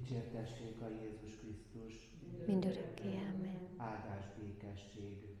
Dicsértessék a Jézus Krisztus. Mindörökké, amen. Áldás, békesség.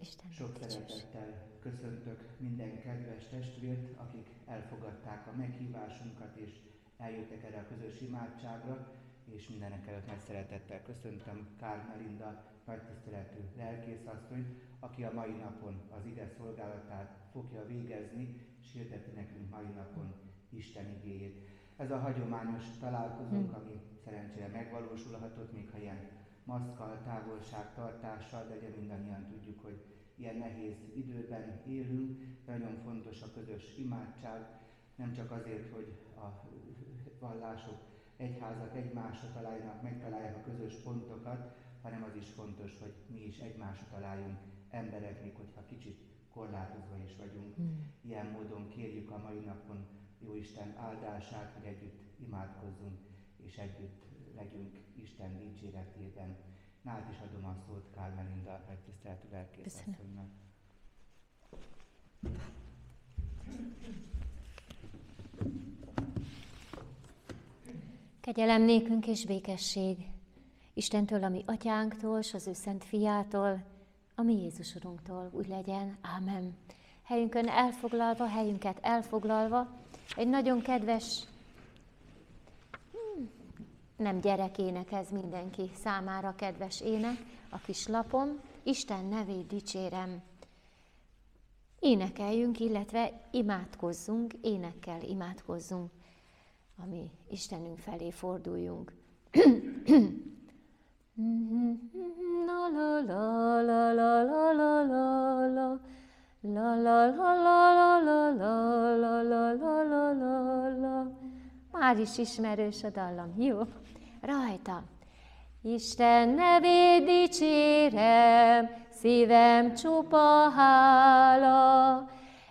Isten Sok szeretettel köszöntök minden kedves testvért, akik elfogadták a meghívásunkat és eljöttek erre a közös imádságra, és mindenek előtt nagy szeretettel köszöntöm Kár Melinda nagy tiszteletű lelkészasszonyt, aki a mai napon az ige szolgálatát fogja végezni, és hirdeti nekünk mai napon Isten igéjét. Ez a hagyományos találkozónk, ami szerencsére megvalósulhatott, még ha ilyen maszkal, távolságtartással, de ugye mindannyian tudjuk, hogy ilyen nehéz időben élünk, nagyon fontos a közös imádság, nem csak azért, hogy a vallások, egyházak egymásra találjanak, megtalálják a közös pontokat, hanem az is fontos, hogy mi is egymásra találjunk emberek, még hogyha kicsit korlátozva is vagyunk. Mm. Ilyen módon kérjük a mai napon jó Isten áldását, hogy együtt imádkozzunk, és együtt legyünk Isten dicséretében. Nálad is adom a szót Kál Melinda, egy tiszteletű lelkészasszonynak. Kegyelem nékünk és békesség Istentől, ami atyánktól, és az ő szent fiától, ami Jézus Urunktól úgy legyen. Ámen. Helyünkön elfoglalva, helyünket elfoglalva, egy nagyon kedves, hmm, nem gyerekének ez mindenki számára kedves ének, a kis lapom, Isten nevét dicsérem. Énekeljünk, illetve imádkozzunk, énekkel imádkozzunk, ami Istenünk felé forduljunk. la la la la la la la la la La la la la la la la la la la la Már is ismerős a dallam. Jó, rajta. Isten nevét dicsérem, szívem csupa hála.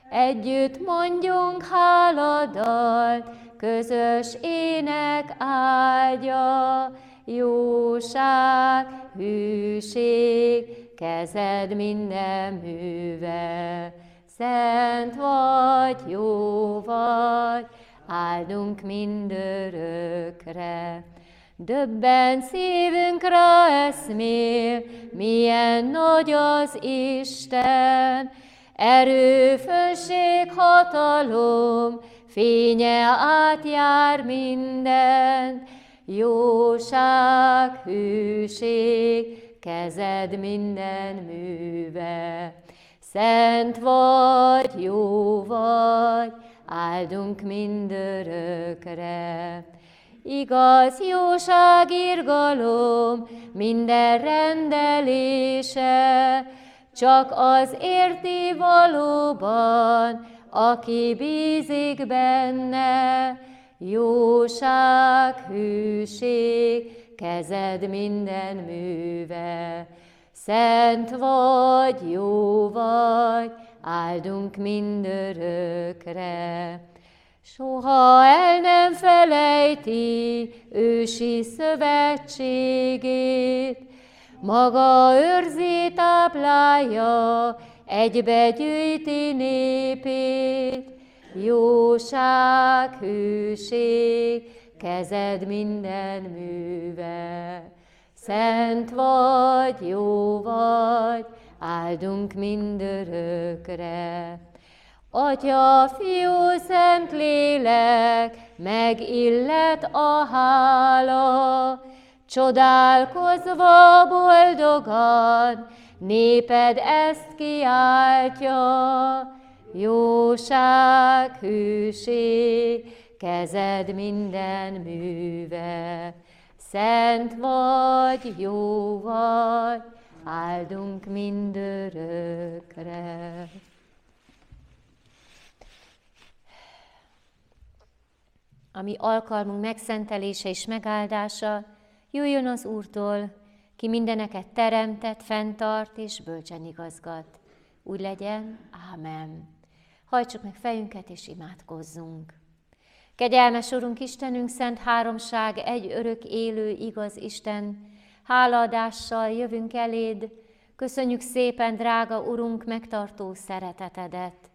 Együtt mondjunk háladalt, közös ének áldja, jóság, hűség, kezed minden műve. Szent vagy, jó vagy, áldunk mindörökre. Döbben szívünkre eszmél, milyen nagy az Isten, erő, főség, hatalom, fénye átjár minden, jóság, hűség, kezed minden műve. Szent vagy, jó vagy, áldunk mindörökre. Igaz, jóság, irgalom, minden rendelése, csak az érti valóban, aki bízik benne, jóság, hűség, kezed minden műve. Szent vagy, jó vagy, áldunk mindörökre. Soha el nem felejti ősi szövetségét, maga őrzi, táplálja, egybe gyűjti népét. Jóság, hűség, kezed minden műve. Szent vagy, jó vagy, áldunk mindörökre. Atya, Fiú, Szent Lélek, megillet a hála, csodálkozva boldogan, néped ezt kiáltja, jóság, hűség, kezed minden műve. Szent vagy, jó vagy, áldunk mindörökre. Ami alkalmunk megszentelése és megáldása, jöjjön az Úrtól, ki mindeneket teremtett, fenntart és bölcsen igazgat. Úgy legyen, ámen. Hajtsuk meg fejünket és imádkozzunk. Kegyelmes Urunk Istenünk, Szent Háromság, egy örök élő, igaz Isten, hálaadással jövünk eléd, köszönjük szépen, drága Urunk, megtartó szeretetedet.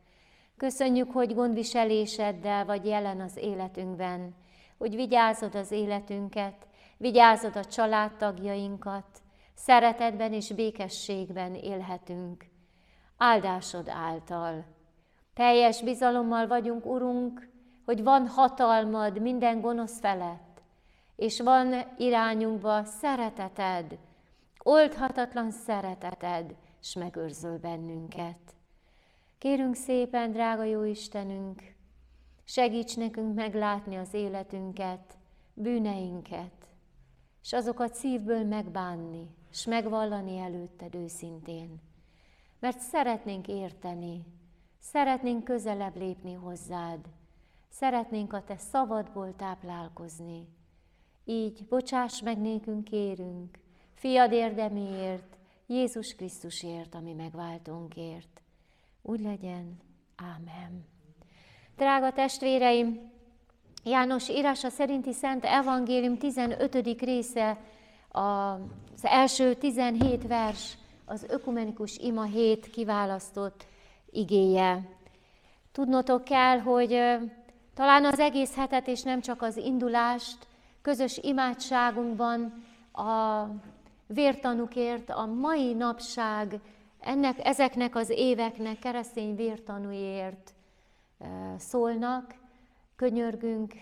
Köszönjük, hogy gondviseléseddel vagy jelen az életünkben, hogy vigyázod az életünket, vigyázod a családtagjainkat, szeretetben és békességben élhetünk. Áldásod által. Teljes bizalommal vagyunk, Urunk, hogy van hatalmad minden gonosz felett, és van irányunkba szereteted, oldhatatlan szereteted, és megőrzöl bennünket. Kérünk szépen, drága jó Istenünk, segíts nekünk meglátni az életünket, bűneinket, és azokat szívből megbánni, és megvallani előtted őszintén. Mert szeretnénk érteni, szeretnénk közelebb lépni hozzád, szeretnénk a te szabadból táplálkozni. Így bocsáss meg nékünk, kérünk, fiad érdeméért, Jézus Krisztusért, ami megváltónkért. Úgy legyen. Ámen. Drága testvéreim, János írása szerinti Szent Evangélium 15. része, az első 17 vers, az ökumenikus ima 7 kiválasztott igéje. Tudnotok kell, hogy talán az egész hetet, és nem csak az indulást, közös imádságunkban a vértanukért, a mai napság ennek, ezeknek az éveknek keresztény vértanúért szólnak. Könyörgünk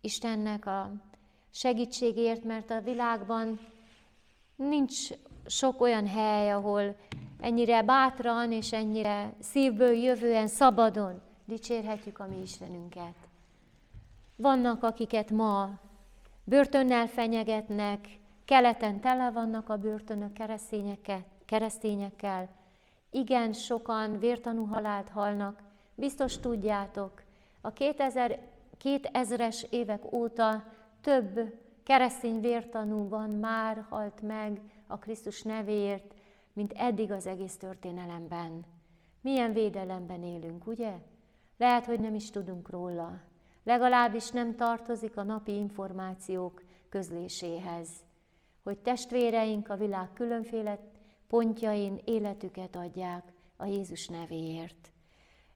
Istennek a segítségért, mert a világban nincs sok olyan hely, ahol ennyire bátran és ennyire szívből jövően, szabadon dicsérhetjük a mi Istenünket. Vannak, akiket ma börtönnel fenyegetnek, keleten tele vannak a börtönök keresztényekkel, igen sokan vértanú halált halnak, biztos tudjátok, a 2000, 2000-es évek óta több keresztény vértanúban már halt meg a Krisztus nevéért, mint eddig az egész történelemben. Milyen védelemben élünk, ugye? Lehet, hogy nem is tudunk róla. Legalábbis nem tartozik a napi információk közléséhez, hogy testvéreink a világ különféle pontjain életüket adják a Jézus nevéért.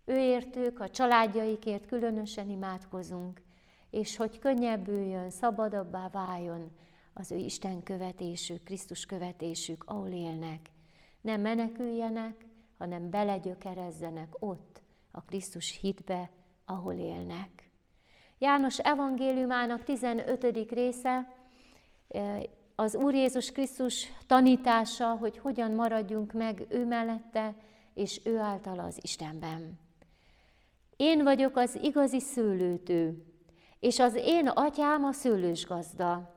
Őértük, a családjaikért különösen imádkozunk, és hogy könnyebbüljön, szabadabbá váljon az ő Isten követésük, Krisztus követésük, ahol élnek. Nem meneküljenek, hanem belegyökerezzenek ott, a Krisztus hitbe, ahol élnek. János evangéliumának 15. része eh, az Úr Jézus Krisztus tanítása, hogy hogyan maradjunk meg ő mellette, és ő által az Istenben. Én vagyok az igazi szőlőtő, és az én atyám a szőlős gazda.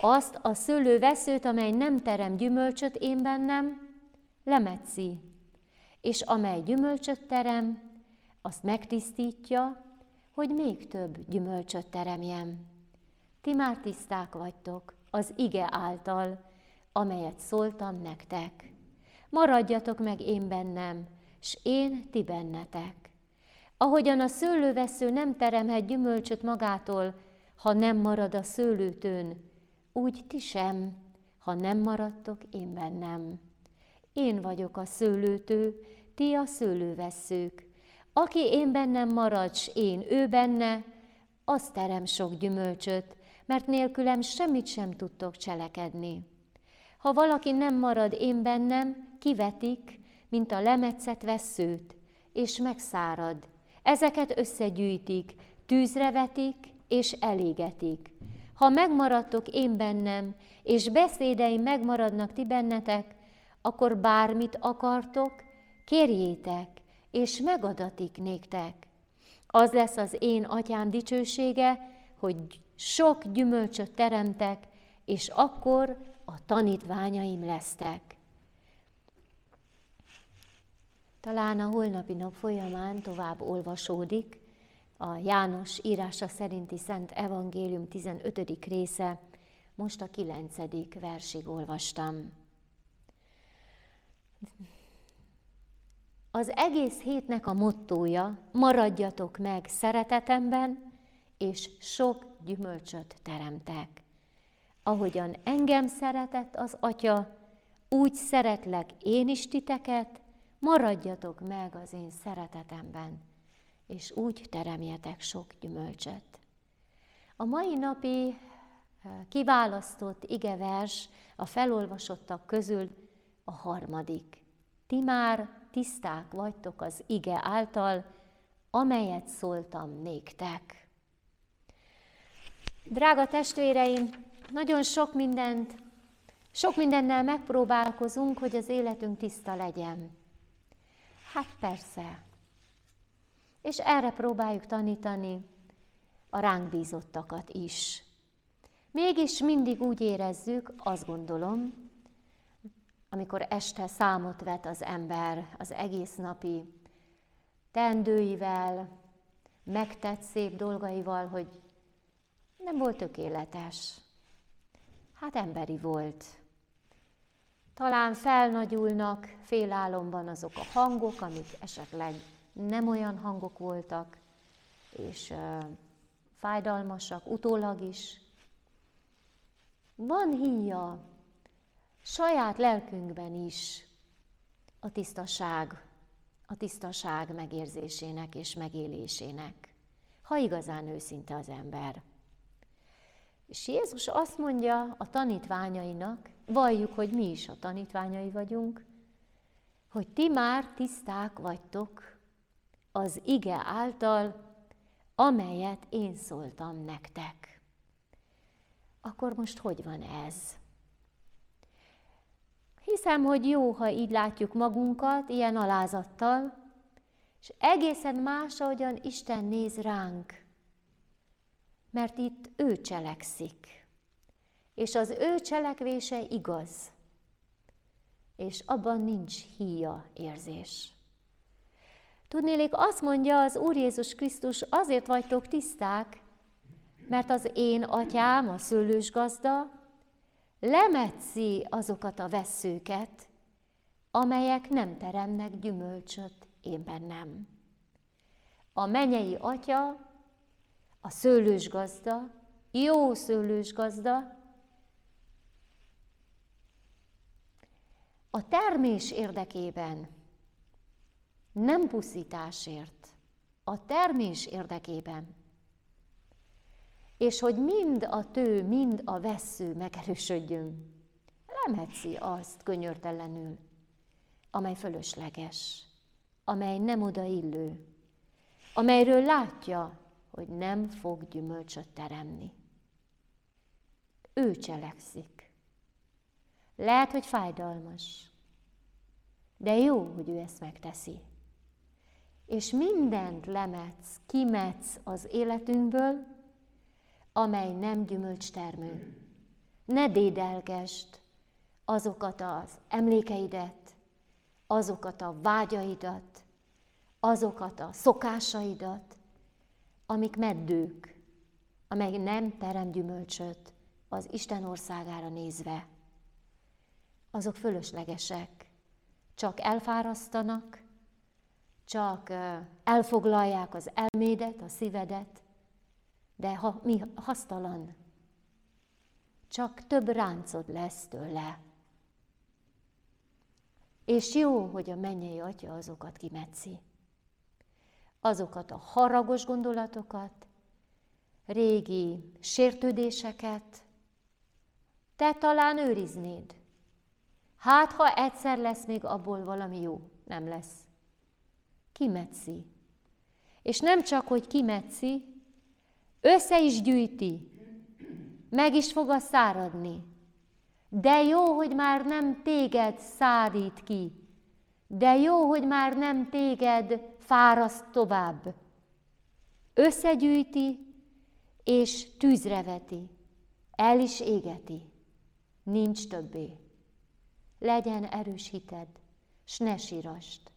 Azt a szőlőveszőt, amely nem terem gyümölcsöt én bennem, lemetszi, és amely gyümölcsöt terem, azt megtisztítja, hogy még több gyümölcsöt teremjem. Ti már tiszták vagytok az ige által, amelyet szóltam nektek. Maradjatok meg én bennem, s én ti bennetek. Ahogyan a szőlővesző nem teremhet gyümölcsöt magától, ha nem marad a szőlőtőn, úgy ti sem, ha nem maradtok én bennem. Én vagyok a szőlőtő, ti a szőlőveszők. Aki én bennem marad, s én ő benne, az terem sok gyümölcsöt, mert nélkülem semmit sem tudtok cselekedni. Ha valaki nem marad én bennem, kivetik, mint a lemetszett veszőt, és megszárad, Ezeket összegyűjtik, tűzre vetik és elégetik. Ha megmaradtok én bennem, és beszédeim megmaradnak ti bennetek, akkor bármit akartok, kérjétek, és megadatik néktek. Az lesz az én atyám dicsősége, hogy sok gyümölcsöt teremtek, és akkor a tanítványaim lesztek. Talán a holnapi nap folyamán tovább olvasódik a János írása szerinti Szent Evangélium 15. része, most a 9. versig olvastam. Az egész hétnek a mottója, maradjatok meg szeretetemben, és sok gyümölcsöt teremtek. Ahogyan engem szeretett az Atya, úgy szeretlek én is titeket, maradjatok meg az én szeretetemben, és úgy teremjetek sok gyümölcsöt. A mai napi eh, kiválasztott igevers a felolvasottak közül a harmadik. Ti már tiszták vagytok az ige által, amelyet szóltam néktek. Drága testvéreim, nagyon sok mindent, sok mindennel megpróbálkozunk, hogy az életünk tiszta legyen. Hát persze. És erre próbáljuk tanítani a ránk bízottakat is. Mégis mindig úgy érezzük, azt gondolom, amikor este számot vet az ember az egész napi tendőivel, megtett szép dolgaival, hogy nem volt tökéletes. Hát emberi volt. Talán felnagyulnak félálomban azok a hangok, amik esetleg nem olyan hangok voltak, és uh, fájdalmasak, utólag is. Van híja saját lelkünkben is a tisztaság, a tisztaság megérzésének és megélésének, ha igazán őszinte az ember. És Jézus azt mondja a tanítványainak, valljuk, hogy mi is a tanítványai vagyunk, hogy ti már tiszták vagytok az ige által, amelyet én szóltam nektek. Akkor most hogy van ez? Hiszem, hogy jó, ha így látjuk magunkat, ilyen alázattal, és egészen más, ahogyan Isten néz ránk. Mert itt ő cselekszik, és az ő cselekvése igaz, és abban nincs híja érzés. Tudnélék, azt mondja az Úr Jézus Krisztus, azért vagytok tiszták, mert az én atyám, a szőlős gazda, lemetszi azokat a veszőket, amelyek nem teremnek gyümölcsöt én bennem. A menyei atya, a szőlős gazda, jó szőlős gazda, a termés érdekében, nem puszításért, a termés érdekében és hogy mind a tő, mind a vesző megerősödjön. Lemetszi azt könyörtelenül, amely fölösleges, amely nem odaillő, amelyről látja, hogy nem fog gyümölcsöt teremni. Ő cselekszik. Lehet, hogy fájdalmas, de jó, hogy ő ezt megteszi. És mindent lemetsz, kimetsz az életünkből, amely nem gyümölcstermő. Ne dédelgesd azokat az emlékeidet, azokat a vágyaidat, azokat a szokásaidat, amik meddők, amely nem terem gyümölcsöt az Isten országára nézve. Azok fölöslegesek, csak elfárasztanak, csak elfoglalják az elmédet, a szívedet, de ha, mi hasztalan, csak több ráncod lesz tőle. És jó, hogy a mennyei atya azokat kimetszi. Azokat a haragos gondolatokat, régi sértődéseket, te talán őriznéd. Hát, ha egyszer lesz még abból valami jó, nem lesz. Kimetszi. És nem csak, hogy kimetszi, össze is gyűjti, meg is fog a száradni. De jó, hogy már nem téged szárít ki, de jó, hogy már nem téged fáraszt tovább. Összegyűjti és tűzre veti, el is égeti, nincs többé. Legyen erős hited, s ne sírast.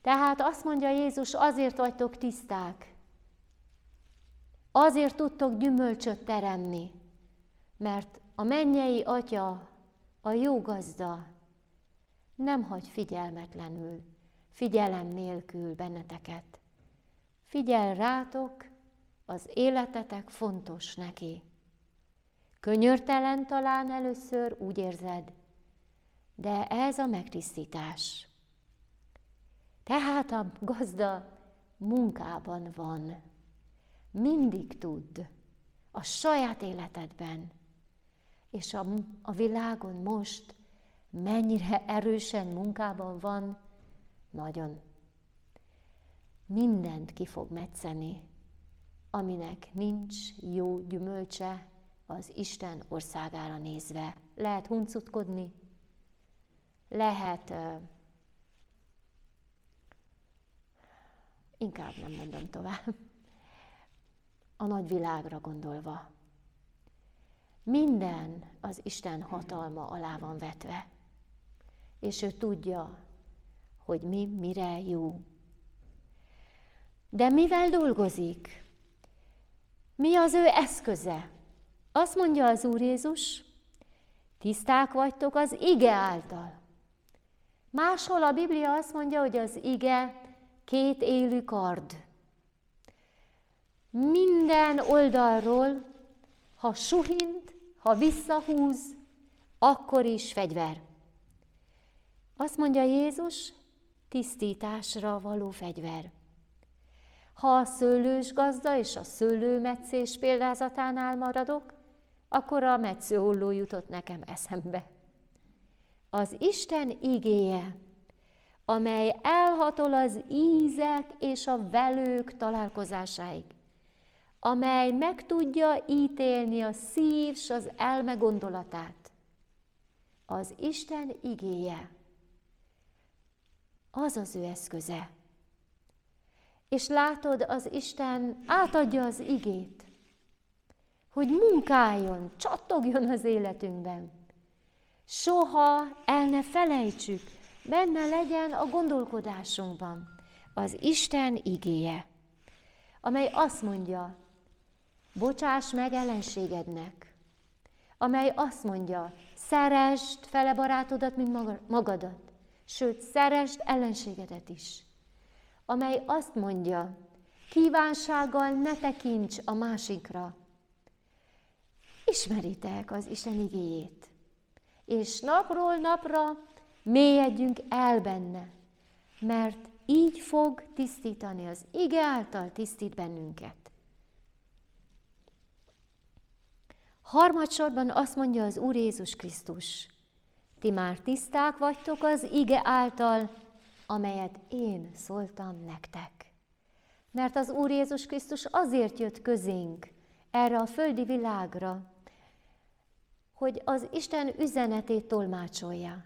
Tehát azt mondja Jézus, azért vagytok tiszták, azért tudtok gyümölcsöt teremni, mert a mennyei atya, a jó gazda nem hagy figyelmetlenül, figyelem nélkül benneteket. Figyel rátok, az életetek fontos neki. Könyörtelen talán először úgy érzed, de ez a megtisztítás. Tehát a gazda munkában van. mindig tudd a saját életedben, és a, a világon most mennyire erősen munkában van, nagyon. Mindent ki fog metszeni, aminek nincs jó gyümölcse az Isten országára nézve. Lehet huncutkodni, lehet inkább nem mondom tovább, a nagy világra gondolva. Minden az Isten hatalma alá van vetve, és ő tudja, hogy mi mire jó. De mivel dolgozik? Mi az ő eszköze? Azt mondja az Úr Jézus, tiszták vagytok az ige által. Máshol a Biblia azt mondja, hogy az ige két élő kard. Minden oldalról, ha suhint, ha visszahúz, akkor is fegyver. Azt mondja Jézus, tisztításra való fegyver. Ha a szőlős gazda és a szőlőmetszés példázatánál maradok, akkor a metszőholló jutott nekem eszembe. Az Isten igéje, amely elhatol az ízek és a velők találkozásáig, amely meg tudja ítélni a szív és az elme gondolatát. Az Isten igéje, az az ő eszköze. És látod, az Isten átadja az igét, hogy munkáljon, csattogjon az életünkben. Soha el ne felejtsük, benne legyen a gondolkodásunkban az Isten igéje, amely azt mondja, bocsáss meg ellenségednek, amely azt mondja, szeresd fele barátodat, mint magadat, sőt, szeresd ellenségedet is, amely azt mondja, kívánsággal ne tekints a másikra. Ismeritek az Isten igéjét, és napról napra mélyedjünk el benne, mert így fog tisztítani, az ige által tisztít bennünket. Harmadsorban azt mondja az Úr Jézus Krisztus, ti már tiszták vagytok az ige által, amelyet én szóltam nektek. Mert az Úr Jézus Krisztus azért jött közénk, erre a földi világra, hogy az Isten üzenetét tolmácsolja.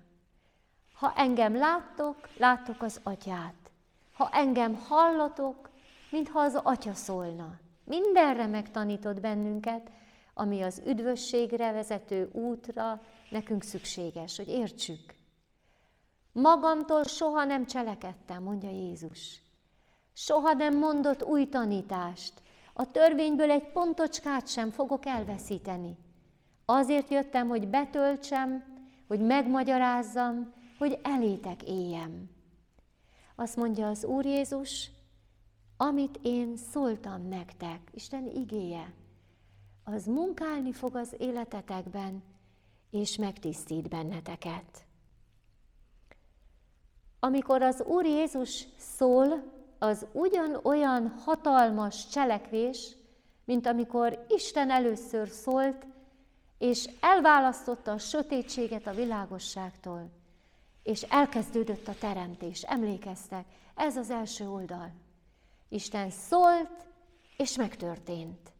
Ha engem láttok, láttok az atyát. Ha engem hallatok, mintha az atya szólna. Mindenre megtanított bennünket, ami az üdvösségre vezető útra nekünk szükséges, hogy értsük. Magamtól soha nem cselekedtem, mondja Jézus. Soha nem mondott új tanítást. A törvényből egy pontocskát sem fogok elveszíteni. Azért jöttem, hogy betöltsem, hogy megmagyarázzam, hogy elétek éljem. Azt mondja az Úr Jézus, amit én szóltam nektek, Isten igéje, az munkálni fog az életetekben, és megtisztít benneteket. Amikor az Úr Jézus szól, az ugyanolyan hatalmas cselekvés, mint amikor Isten először szólt, és elválasztotta a sötétséget a világosságtól, és elkezdődött a teremtés. Emlékeztek, ez az első oldal. Isten szólt, és megtörtént.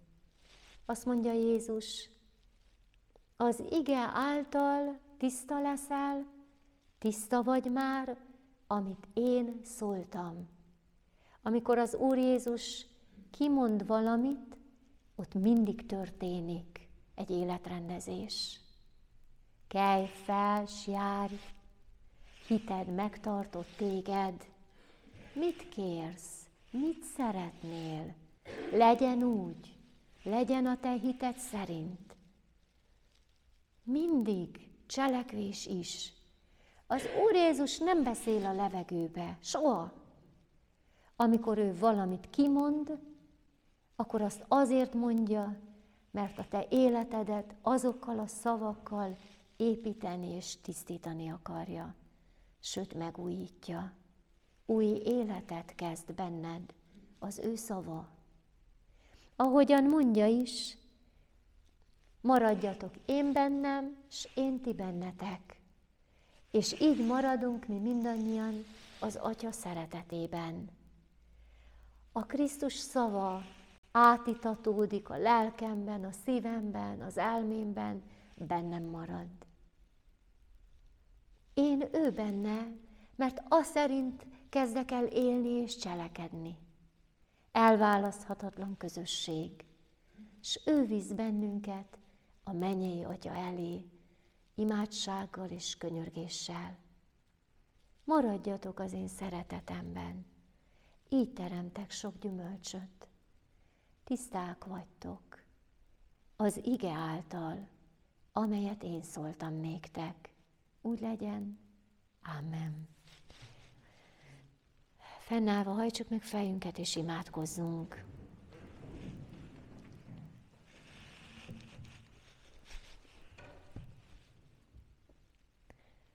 Azt mondja Jézus, az ige által tiszta leszel, tiszta vagy már, amit én szóltam. Amikor az Úr Jézus kimond valamit, ott mindig történik egy életrendezés. Kelj fel, járj, hited megtartott téged. Mit kérsz? Mit szeretnél? Legyen úgy, legyen a te hited szerint. Mindig cselekvés is. Az Úr Jézus nem beszél a levegőbe, soha. Amikor ő valamit kimond, akkor azt azért mondja, mert a te életedet azokkal a szavakkal építeni és tisztítani akarja, sőt megújítja. Új életet kezd benned az ő szava. Ahogyan mondja is, maradjatok én bennem, és én ti bennetek. És így maradunk mi mindannyian az Atya szeretetében. A Krisztus szava átitatódik a lelkemben, a szívemben, az elmémben, bennem marad. Én ő benne, mert az szerint kezdek el élni és cselekedni. Elválaszthatatlan közösség. És ő visz bennünket a mennyei atya elé, imádsággal és könyörgéssel. Maradjatok az én szeretetemben, így teremtek sok gyümölcsöt. Tiszták vagytok az ige által, amelyet én szóltam néktek. Úgy legyen. Amen. Fennállva hajtsuk meg fejünket és imádkozzunk.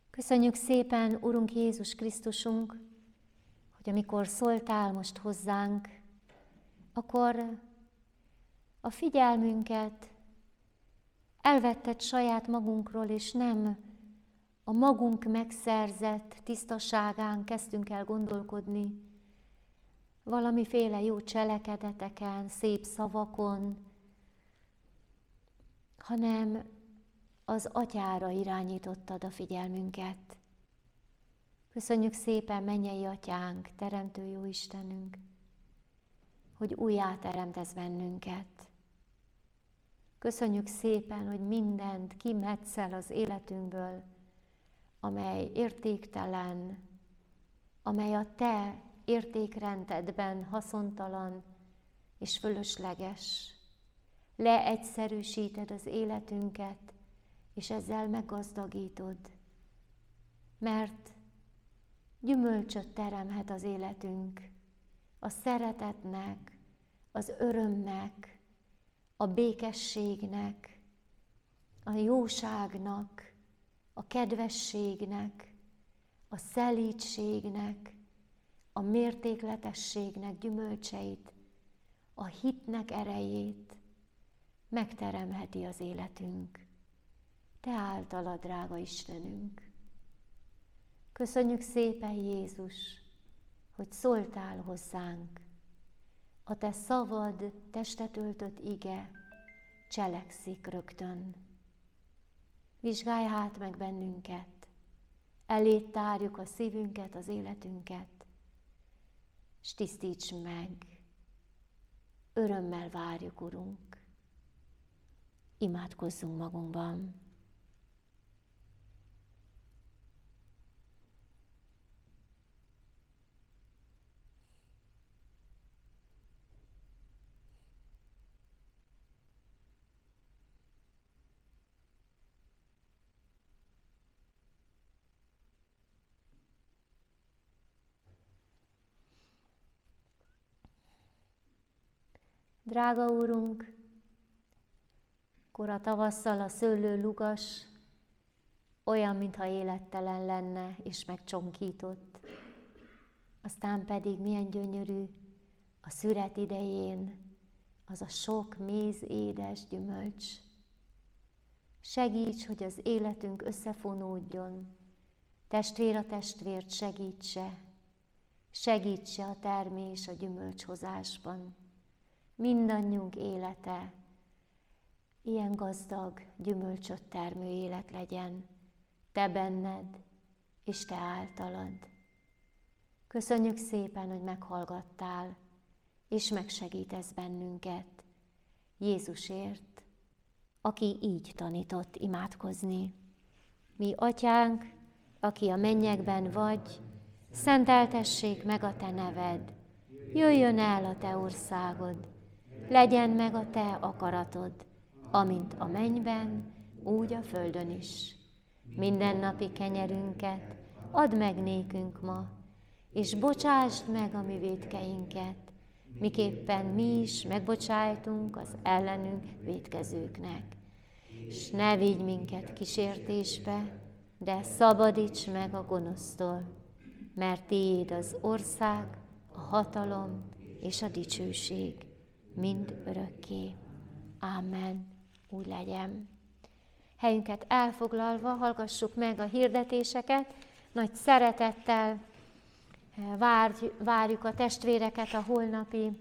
Köszönjük szépen, Urunk Jézus Krisztusunk, hogy amikor szóltál most hozzánk, akkor a figyelmünket elvetted saját magunkról, és nem a magunk megszerzett tisztaságán kezdtünk el gondolkodni, valamiféle jó cselekedeteken, szép szavakon, hanem az atyára irányítottad a figyelmünket. Köszönjük szépen, mennyei atyánk, teremtő jó Istenünk, hogy újjá teremtesz bennünket. Köszönjük szépen, hogy mindent kimetszel az életünkből, amely értéktelen, amely a te értékrendedben haszontalan és fölösleges. Leegyszerűsíted az életünket, és ezzel meggazdagítod, mert gyümölcsöt teremhet az életünk, a szeretetnek, az örömnek, a békességnek, a jóságnak, a kedvességnek, a szelítségnek, a mértékletességnek gyümölcseit, a hitnek erejét megteremheti az életünk. Te általad, drága Istenünk. Köszönjük szépen, Jézus, hogy szóltál hozzánk. A te szavad, testet öltött ige cselekszik rögtön. Vizsgálj hát meg bennünket, elét tárjuk a szívünket, az életünket, és tisztíts meg. Örömmel várjuk, Urunk. Imádkozzunk magunkban. Drága Úrunk, kora tavasszal a szőlő lugas, olyan, mintha élettelen lenne és megcsonkított. Aztán pedig milyen gyönyörű a szüret idején az a sok méz édes gyümölcs. Segíts, hogy az életünk összefonódjon, testvér a testvért segítse, segítse a termés a gyümölcshozásban mindannyiunk élete. Ilyen gazdag, gyümölcsöt termő élet legyen, te benned és te általad. Köszönjük szépen, hogy meghallgattál, és megsegítesz bennünket. Jézusért, aki így tanított imádkozni. Mi, atyánk, aki a mennyekben vagy, szenteltessék meg a te neved, jöjjön el a te országod, legyen meg a te akaratod, amint a mennyben, úgy a földön is. Minden napi kenyerünket add meg nékünk ma, és bocsásd meg a mi védkeinket, miképpen mi is megbocsájtunk az ellenünk védkezőknek. És ne vigy minket kísértésbe, de szabadíts meg a gonosztól, mert tiéd az ország, a hatalom és a dicsőség mind örökké. Ámen. Úgy legyen. Helyünket elfoglalva hallgassuk meg a hirdetéseket. Nagy szeretettel várjuk a testvéreket a holnapi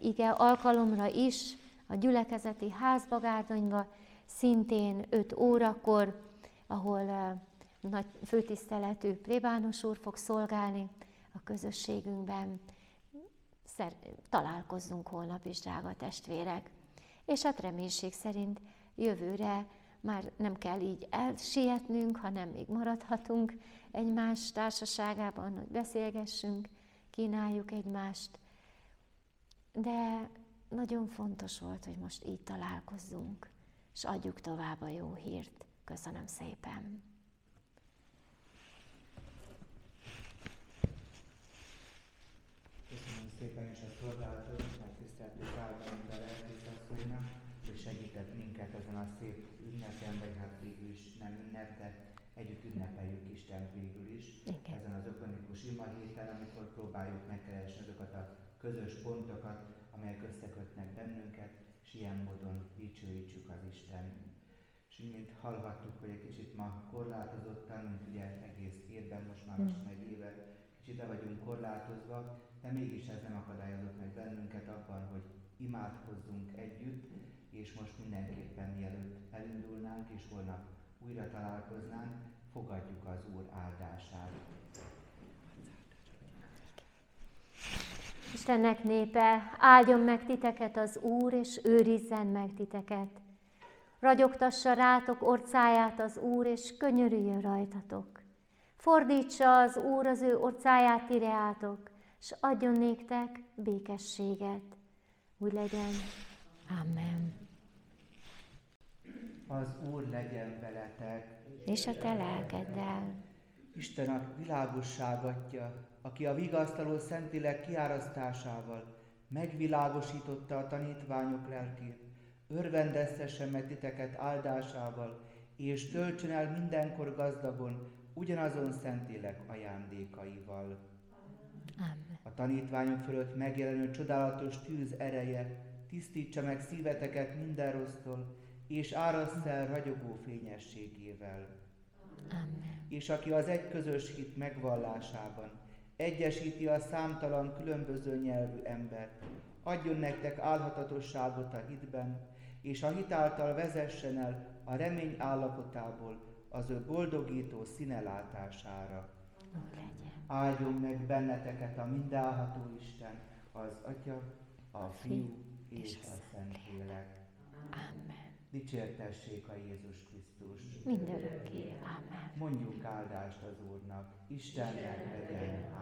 ige alkalomra is, a gyülekezeti házbagárdonyba, szintén 5 órakor, ahol nagy főtiszteletű plébános úr fog szolgálni a közösségünkben. Szer- találkozzunk holnap is, drága testvérek. És hát reménység szerint jövőre már nem kell így elsietnünk, hanem még maradhatunk egymás társaságában, hogy beszélgessünk, kínáljuk egymást. De nagyon fontos volt, hogy most így találkozzunk, és adjuk tovább a jó hírt. Köszönöm szépen! Köszönöm szépen szolgálatot, megtiszteltük Kálványba lelkészaszónak, hogy segített minket ezen a szép ünnepen, vagy hát végül is nem ünnep, de együtt ünnepeljük Isten végül is. Igen. Ezen az ökonikus ima héten, amikor próbáljuk megkeresni azokat a közös pontokat, amelyek összekötnek bennünket, és ilyen módon dicsőítsük az Isten. És mint hallhattuk, hogy egy kicsit ma korlátozottan, mint ugye egész évben, most már most meg éve, kicsit vagyunk korlátozva, de mégis ez nem akadályozott meg bennünket abban, hogy imádkozzunk együtt, és most mindenképpen mielőtt elindulnánk, és holnap újra találkoznánk, fogadjuk az Úr áldását. Istennek népe, áldjon meg titeket az Úr, és őrizzen meg titeket. Ragyogtassa rátok orcáját az Úr, és könyörüljön rajtatok. Fordítsa az Úr az ő orcáját tireátok, és adjon néktek békességet. Úgy legyen. Amen. Az Úr legyen veletek, És a te lelkeddel. Isten a világosságatja, aki a vigasztaló Szentilek kiárasztásával megvilágosította a tanítványok lelkét, örvendeztesse meg titeket áldásával, és töltsön el mindenkor gazdagon ugyanazon Szentilek ajándékaival. Amen. A tanítványok fölött megjelenő csodálatos tűz ereje tisztítsa meg szíveteket minden rossztól, és áraszt el ragyogó fényességével. Amen. És aki az egy közös hit megvallásában egyesíti a számtalan különböző nyelvű embert, adjon nektek álhatatosságot a hitben, és a hit által vezessen el a remény állapotából az ő boldogító színelátására. Legyen. Áldjon meg benneteket a mindenható Isten, az Atya, a Fiú és a Szentlélek. Amen. Dicsértessék a Jézus Krisztus. Mindörökké. Amen. Mondjuk áldást az Úrnak, Istennek legyen